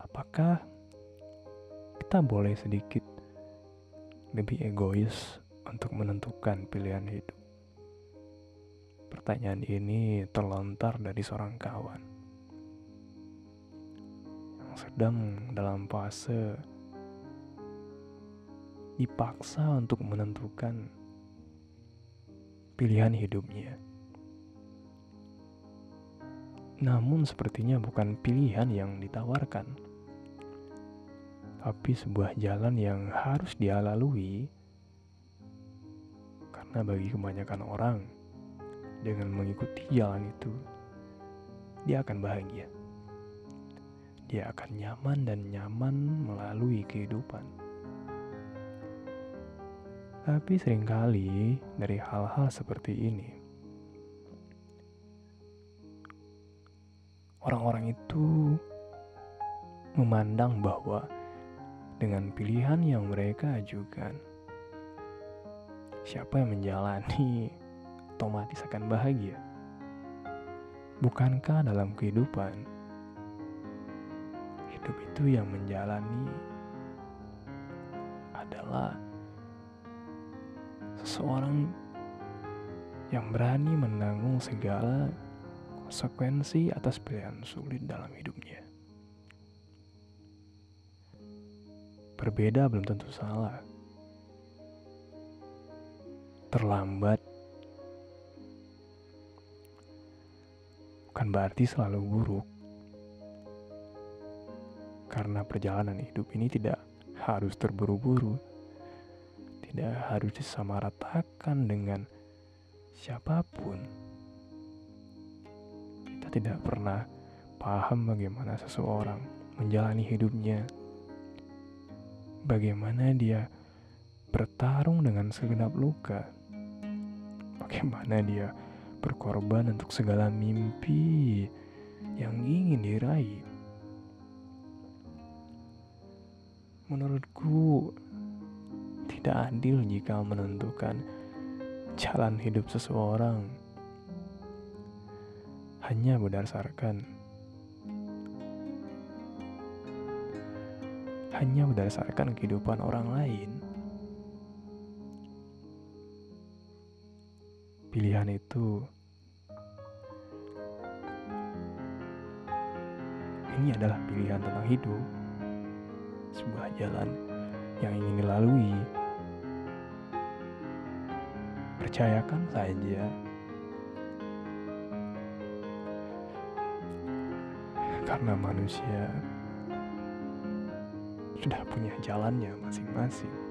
apakah kita boleh sedikit lebih egois untuk menentukan pilihan hidup? Pertanyaan ini terlontar dari seorang kawan yang sedang dalam fase dipaksa untuk menentukan pilihan hidupnya. Namun sepertinya bukan pilihan yang ditawarkan, tapi sebuah jalan yang harus dia lalui. Karena bagi kebanyakan orang, dengan mengikuti jalan itu, dia akan bahagia. Dia akan nyaman dan nyaman melalui kehidupan. Tapi sering kali dari hal-hal seperti ini, orang-orang itu memandang bahwa dengan pilihan yang mereka ajukan, siapa yang menjalani otomatis akan bahagia. Bukankah dalam kehidupan hidup itu yang menjalani adalah seseorang yang berani menanggung segala konsekuensi atas pilihan sulit dalam hidupnya. Berbeda belum tentu salah. Terlambat bukan berarti selalu buruk. Karena perjalanan hidup ini tidak harus terburu-buru. Tidak harus disamaratakan dengan siapa pun tidak pernah paham bagaimana seseorang menjalani hidupnya, bagaimana dia bertarung dengan segenap luka, bagaimana dia berkorban untuk segala mimpi yang ingin diraih. Menurutku, tidak adil jika menentukan jalan hidup seseorang hanya berdasarkan hanya berdasarkan kehidupan orang lain. Pilihan itu ini adalah pilihan tentang hidup, sebuah jalan yang ingin dilalui. Percayakan saja. karena manusia sudah punya jalannya masing-masing.